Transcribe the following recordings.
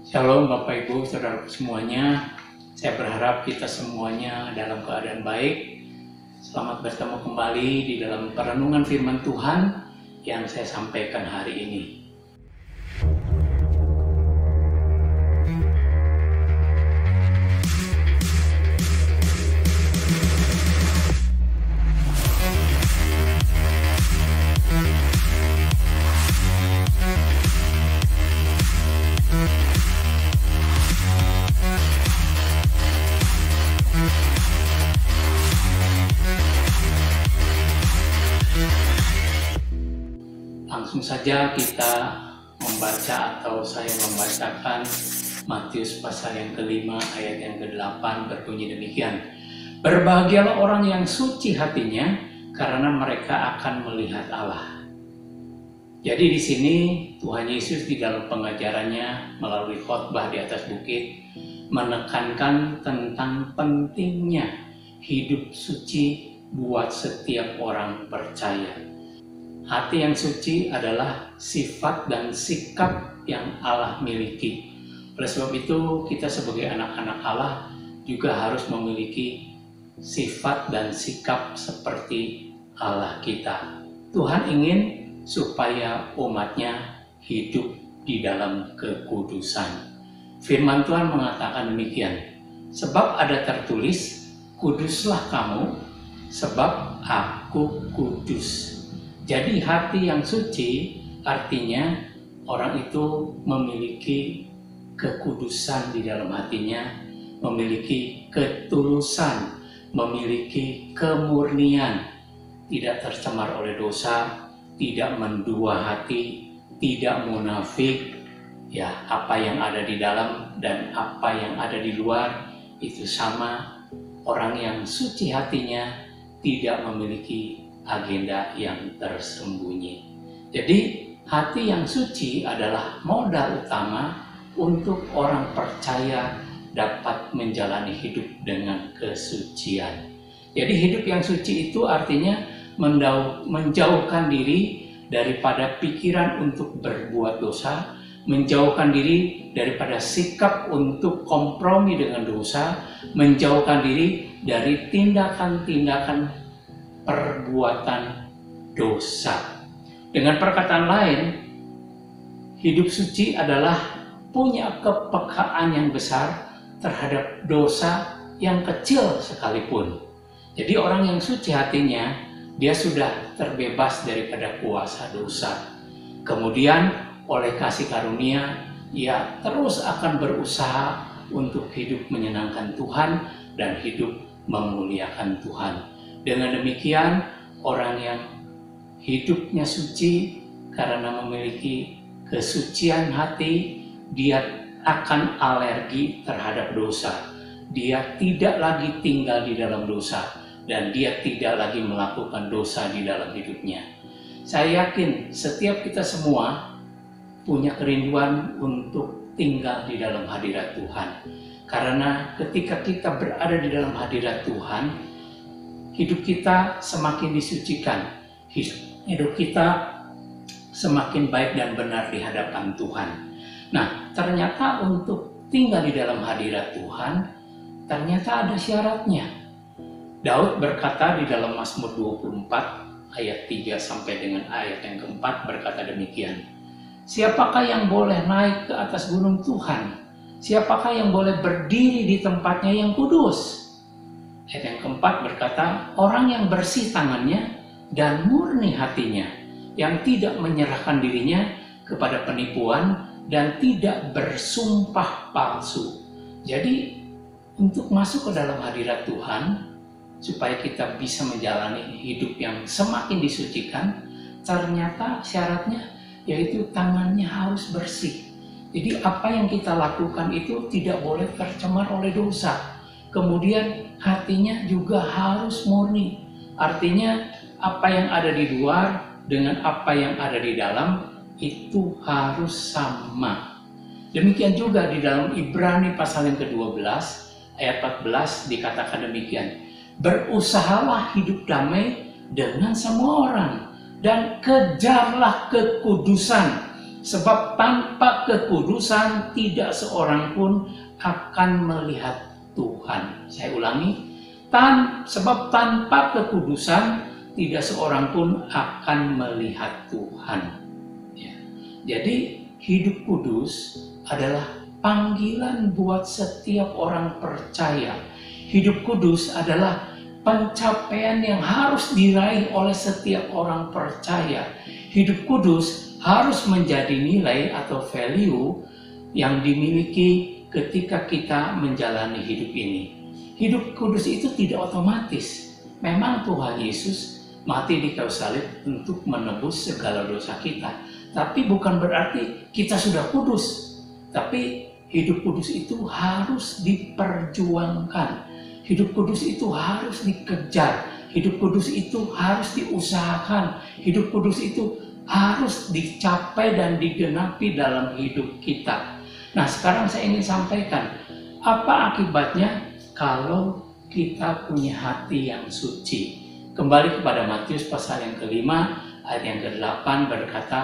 Shalom Bapak Ibu, Saudara semuanya. Saya berharap kita semuanya dalam keadaan baik. Selamat bertemu kembali di dalam perenungan firman Tuhan yang saya sampaikan hari ini. Saja kita membaca atau saya membacakan Matius pasal yang kelima ayat yang ke-8 berbunyi demikian. Berbahagialah orang yang suci hatinya karena mereka akan melihat Allah. Jadi di sini Tuhan Yesus di dalam pengajarannya melalui khotbah di atas bukit menekankan tentang pentingnya hidup suci buat setiap orang percaya. Hati yang suci adalah sifat dan sikap yang Allah miliki. Oleh sebab itu, kita sebagai anak-anak Allah juga harus memiliki sifat dan sikap seperti Allah kita. Tuhan ingin supaya umatnya hidup di dalam kekudusan. Firman Tuhan mengatakan demikian, sebab ada tertulis, kuduslah kamu, sebab aku kudus. Jadi hati yang suci artinya orang itu memiliki kekudusan di dalam hatinya, memiliki ketulusan, memiliki kemurnian, tidak tercemar oleh dosa, tidak mendua hati, tidak munafik, ya apa yang ada di dalam dan apa yang ada di luar itu sama. Orang yang suci hatinya tidak memiliki agenda yang tersembunyi. Jadi, hati yang suci adalah modal utama untuk orang percaya dapat menjalani hidup dengan kesucian. Jadi, hidup yang suci itu artinya menjauhkan diri daripada pikiran untuk berbuat dosa, menjauhkan diri daripada sikap untuk kompromi dengan dosa, menjauhkan diri dari tindakan-tindakan perbuatan dosa. Dengan perkataan lain, hidup suci adalah punya kepekaan yang besar terhadap dosa yang kecil sekalipun. Jadi orang yang suci hatinya, dia sudah terbebas daripada kuasa dosa. Kemudian oleh kasih karunia, ia terus akan berusaha untuk hidup menyenangkan Tuhan dan hidup memuliakan Tuhan. Dengan demikian, orang yang hidupnya suci karena memiliki kesucian hati, dia akan alergi terhadap dosa. Dia tidak lagi tinggal di dalam dosa dan dia tidak lagi melakukan dosa di dalam hidupnya. Saya yakin setiap kita semua punya kerinduan untuk tinggal di dalam hadirat Tuhan. Karena ketika kita berada di dalam hadirat Tuhan, hidup kita semakin disucikan, hidup kita semakin baik dan benar di hadapan Tuhan. Nah, ternyata untuk tinggal di dalam hadirat Tuhan, ternyata ada syaratnya. Daud berkata di dalam Mazmur 24 ayat 3 sampai dengan ayat yang keempat berkata demikian. Siapakah yang boleh naik ke atas gunung Tuhan? Siapakah yang boleh berdiri di tempatnya yang kudus? Ayat yang keempat berkata, orang yang bersih tangannya dan murni hatinya, yang tidak menyerahkan dirinya kepada penipuan dan tidak bersumpah palsu. Jadi, untuk masuk ke dalam hadirat Tuhan, supaya kita bisa menjalani hidup yang semakin disucikan, ternyata syaratnya yaitu tangannya harus bersih. Jadi apa yang kita lakukan itu tidak boleh tercemar oleh dosa. Kemudian hatinya juga harus murni. Artinya apa yang ada di luar dengan apa yang ada di dalam itu harus sama. Demikian juga di dalam Ibrani pasal yang ke-12 ayat 14 dikatakan demikian. Berusahalah hidup damai dengan semua orang dan kejarlah kekudusan Sebab tanpa kekudusan tidak seorang pun akan melihat Tuhan. Saya ulangi, tan sebab tanpa kekudusan tidak seorang pun akan melihat Tuhan. Ya. Jadi hidup kudus adalah panggilan buat setiap orang percaya. Hidup kudus adalah pencapaian yang harus diraih oleh setiap orang percaya. Hidup kudus harus menjadi nilai atau value yang dimiliki ketika kita menjalani hidup ini. Hidup kudus itu tidak otomatis. Memang Tuhan Yesus mati di kayu salib untuk menebus segala dosa kita. Tapi bukan berarti kita sudah kudus. Tapi hidup kudus itu harus diperjuangkan Hidup kudus itu harus dikejar. Hidup kudus itu harus diusahakan. Hidup kudus itu harus dicapai dan digenapi dalam hidup kita. Nah, sekarang saya ingin sampaikan apa akibatnya kalau kita punya hati yang suci. Kembali kepada Matius pasal yang kelima, ayat yang ke-8 berkata,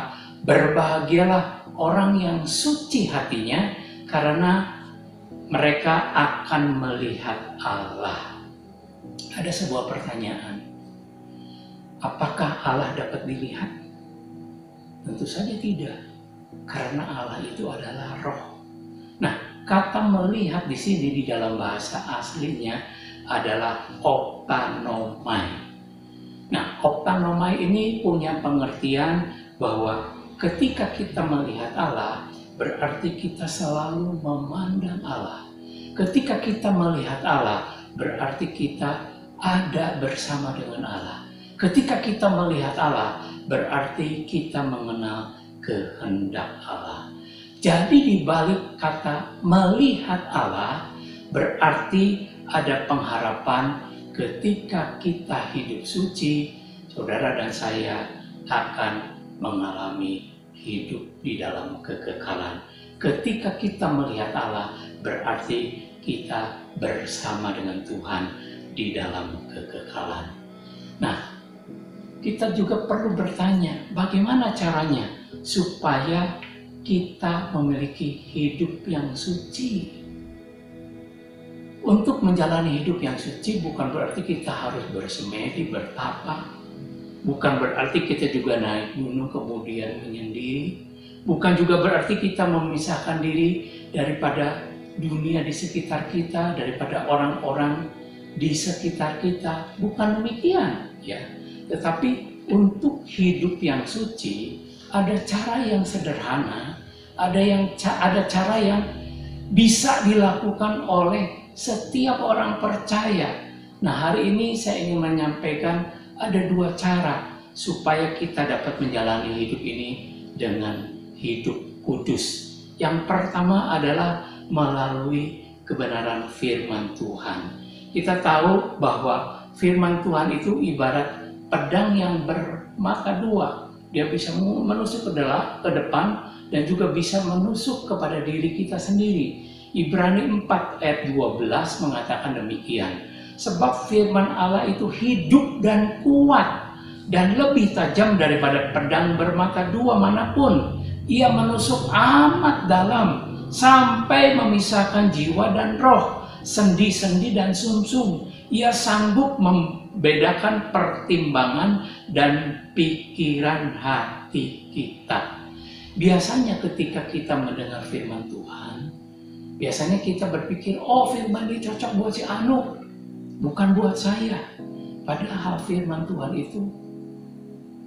Berbahagialah orang yang suci hatinya, karena mereka akan melihat Allah. Ada sebuah pertanyaan. Apakah Allah dapat dilihat? Tentu saja tidak. Karena Allah itu adalah roh. Nah, kata melihat di sini di dalam bahasa aslinya adalah optanomai. Nah, optanomai ini punya pengertian bahwa ketika kita melihat Allah, berarti kita selalu memandang Allah. Ketika kita melihat Allah, berarti kita ada bersama dengan Allah. Ketika kita melihat Allah, berarti kita mengenal kehendak Allah. Jadi di balik kata melihat Allah, berarti ada pengharapan ketika kita hidup suci, saudara dan saya akan mengalami hidup di dalam kekekalan. Ketika kita melihat Allah, berarti kita bersama dengan Tuhan di dalam kekekalan. Nah, kita juga perlu bertanya, bagaimana caranya supaya kita memiliki hidup yang suci? Untuk menjalani hidup yang suci bukan berarti kita harus bersemedi, bertapa, Bukan berarti kita juga naik gunung kemudian menyendiri. Bukan juga berarti kita memisahkan diri daripada dunia di sekitar kita, daripada orang-orang di sekitar kita. Bukan demikian, ya. Tetapi untuk hidup yang suci ada cara yang sederhana, ada yang ada cara yang bisa dilakukan oleh setiap orang percaya. Nah, hari ini saya ingin menyampaikan ada dua cara supaya kita dapat menjalani hidup ini dengan hidup kudus. Yang pertama adalah melalui kebenaran firman Tuhan. Kita tahu bahwa firman Tuhan itu ibarat pedang yang bermata dua. Dia bisa menusuk ke, depan dan juga bisa menusuk kepada diri kita sendiri. Ibrani 4 ayat 12 mengatakan demikian Sebab firman Allah itu hidup dan kuat dan lebih tajam daripada pedang bermata dua mana pun. Ia menusuk amat dalam sampai memisahkan jiwa dan roh, sendi-sendi dan sumsum. Ia sanggup membedakan pertimbangan dan pikiran hati kita. Biasanya ketika kita mendengar firman Tuhan, biasanya kita berpikir, oh firman ini cocok buat si Anu, bukan buat saya. Padahal firman Tuhan itu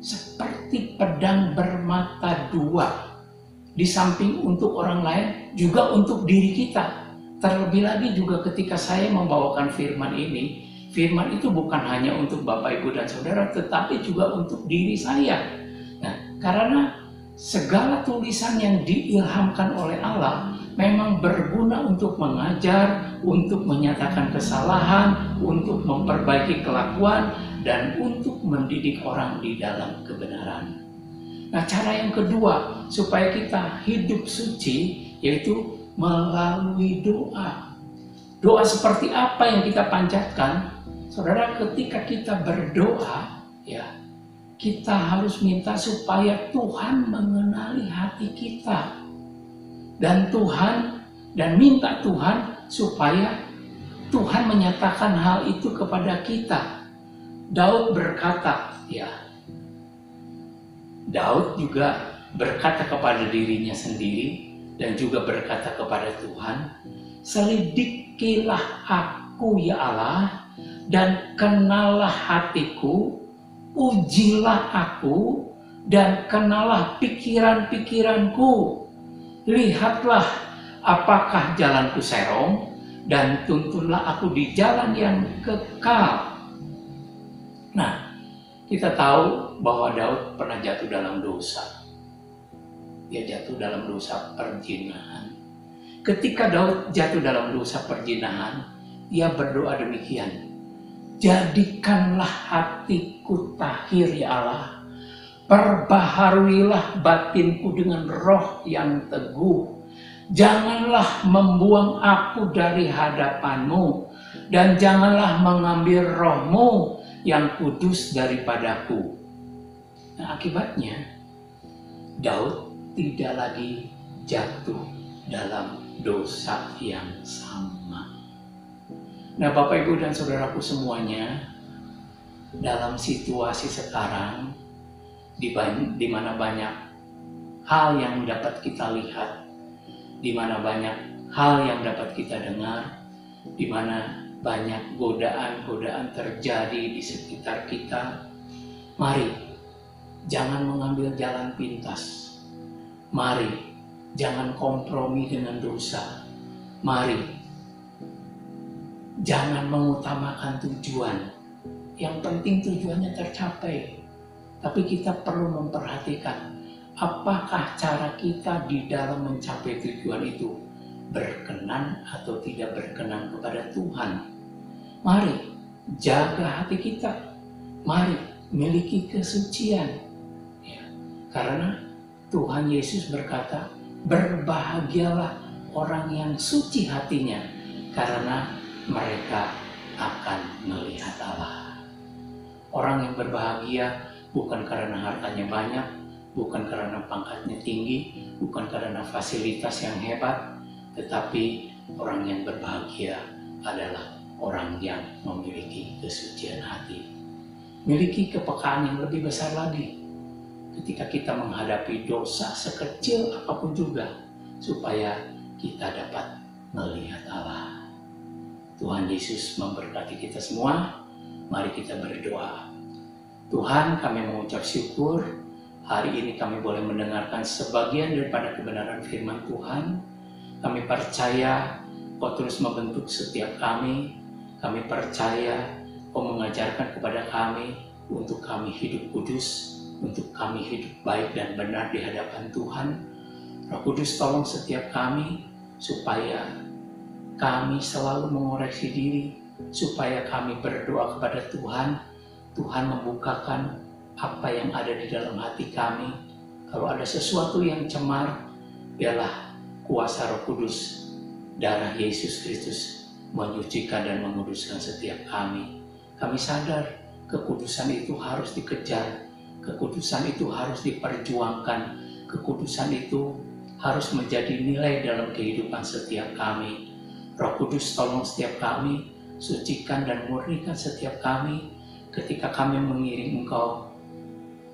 seperti pedang bermata dua. Di samping untuk orang lain, juga untuk diri kita. Terlebih lagi juga ketika saya membawakan firman ini, firman itu bukan hanya untuk Bapak, Ibu, dan Saudara, tetapi juga untuk diri saya. Nah, karena segala tulisan yang diilhamkan oleh Allah memang berguna untuk mengajar, untuk menyatakan kesalahan, untuk memperbaiki kelakuan, dan untuk mendidik orang di dalam kebenaran. Nah, cara yang kedua supaya kita hidup suci yaitu melalui doa. Doa seperti apa yang kita panjatkan? Saudara, ketika kita berdoa, ya, kita harus minta supaya Tuhan mengenali hati kita. Dan Tuhan, dan minta Tuhan supaya Tuhan menyatakan hal itu kepada kita. Daud berkata, ya, Daud juga berkata kepada dirinya sendiri dan juga berkata kepada Tuhan, selidikilah aku ya Allah dan kenalah hatiku ujilah aku dan kenalah pikiran-pikiranku. Lihatlah apakah jalanku serong dan tuntunlah aku di jalan yang kekal. Nah, kita tahu bahwa Daud pernah jatuh dalam dosa. Dia jatuh dalam dosa perjinahan. Ketika Daud jatuh dalam dosa perjinahan, ia berdoa demikian. Jadikanlah hatiku tahir ya Allah. Perbaharuilah batinku dengan roh yang teguh. Janganlah membuang aku dari hadapanmu. Dan janganlah mengambil rohmu yang kudus daripadaku. Nah akibatnya Daud tidak lagi jatuh dalam dosa yang sama. Nah Bapak Ibu dan Saudaraku semuanya, dalam situasi sekarang, di, di mana banyak hal yang dapat kita lihat, di mana banyak hal yang dapat kita dengar, di mana banyak godaan-godaan terjadi di sekitar kita, mari jangan mengambil jalan pintas. Mari jangan kompromi dengan dosa. Mari Jangan mengutamakan tujuan. Yang penting tujuannya tercapai. Tapi kita perlu memperhatikan apakah cara kita di dalam mencapai tujuan itu berkenan atau tidak berkenan kepada Tuhan. Mari jaga hati kita. Mari miliki kesucian. Ya, karena Tuhan Yesus berkata, berbahagialah orang yang suci hatinya karena mereka akan melihat Allah. Orang yang berbahagia bukan karena hartanya banyak, bukan karena pangkatnya tinggi, bukan karena fasilitas yang hebat, tetapi orang yang berbahagia adalah orang yang memiliki kesucian hati. Miliki kepekaan yang lebih besar lagi ketika kita menghadapi dosa sekecil apa pun juga supaya kita dapat melihat Allah. Tuhan Yesus memberkati kita semua. Mari kita berdoa. Tuhan kami mengucap syukur hari ini kami boleh mendengarkan sebagian daripada kebenaran firman Tuhan. Kami percaya Kau terus membentuk setiap kami. Kami percaya Kau mengajarkan kepada kami untuk kami hidup kudus, untuk kami hidup baik dan benar di hadapan Tuhan. Roh Kudus tolong setiap kami supaya kami selalu mengoreksi diri supaya kami berdoa kepada Tuhan. Tuhan membukakan apa yang ada di dalam hati kami. Kalau ada sesuatu yang cemar, biarlah kuasa Roh Kudus, darah Yesus Kristus menyucikan dan menguduskan setiap kami. Kami sadar kekudusan itu harus dikejar, kekudusan itu harus diperjuangkan, kekudusan itu harus menjadi nilai dalam kehidupan setiap kami. Roh Kudus tolong setiap kami, sucikan dan murnikan setiap kami ketika kami mengiring Engkau.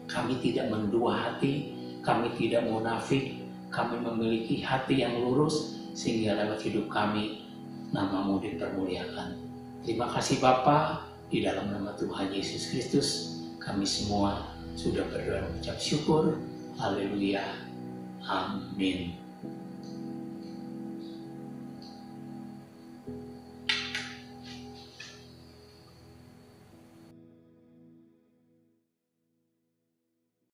Kami tidak mendua hati, kami tidak munafik, kami memiliki hati yang lurus sehingga lewat hidup kami namamu dipermuliakan. Terima kasih Bapa di dalam nama Tuhan Yesus Kristus kami semua sudah berdoa mengucap syukur. Haleluya. Amin.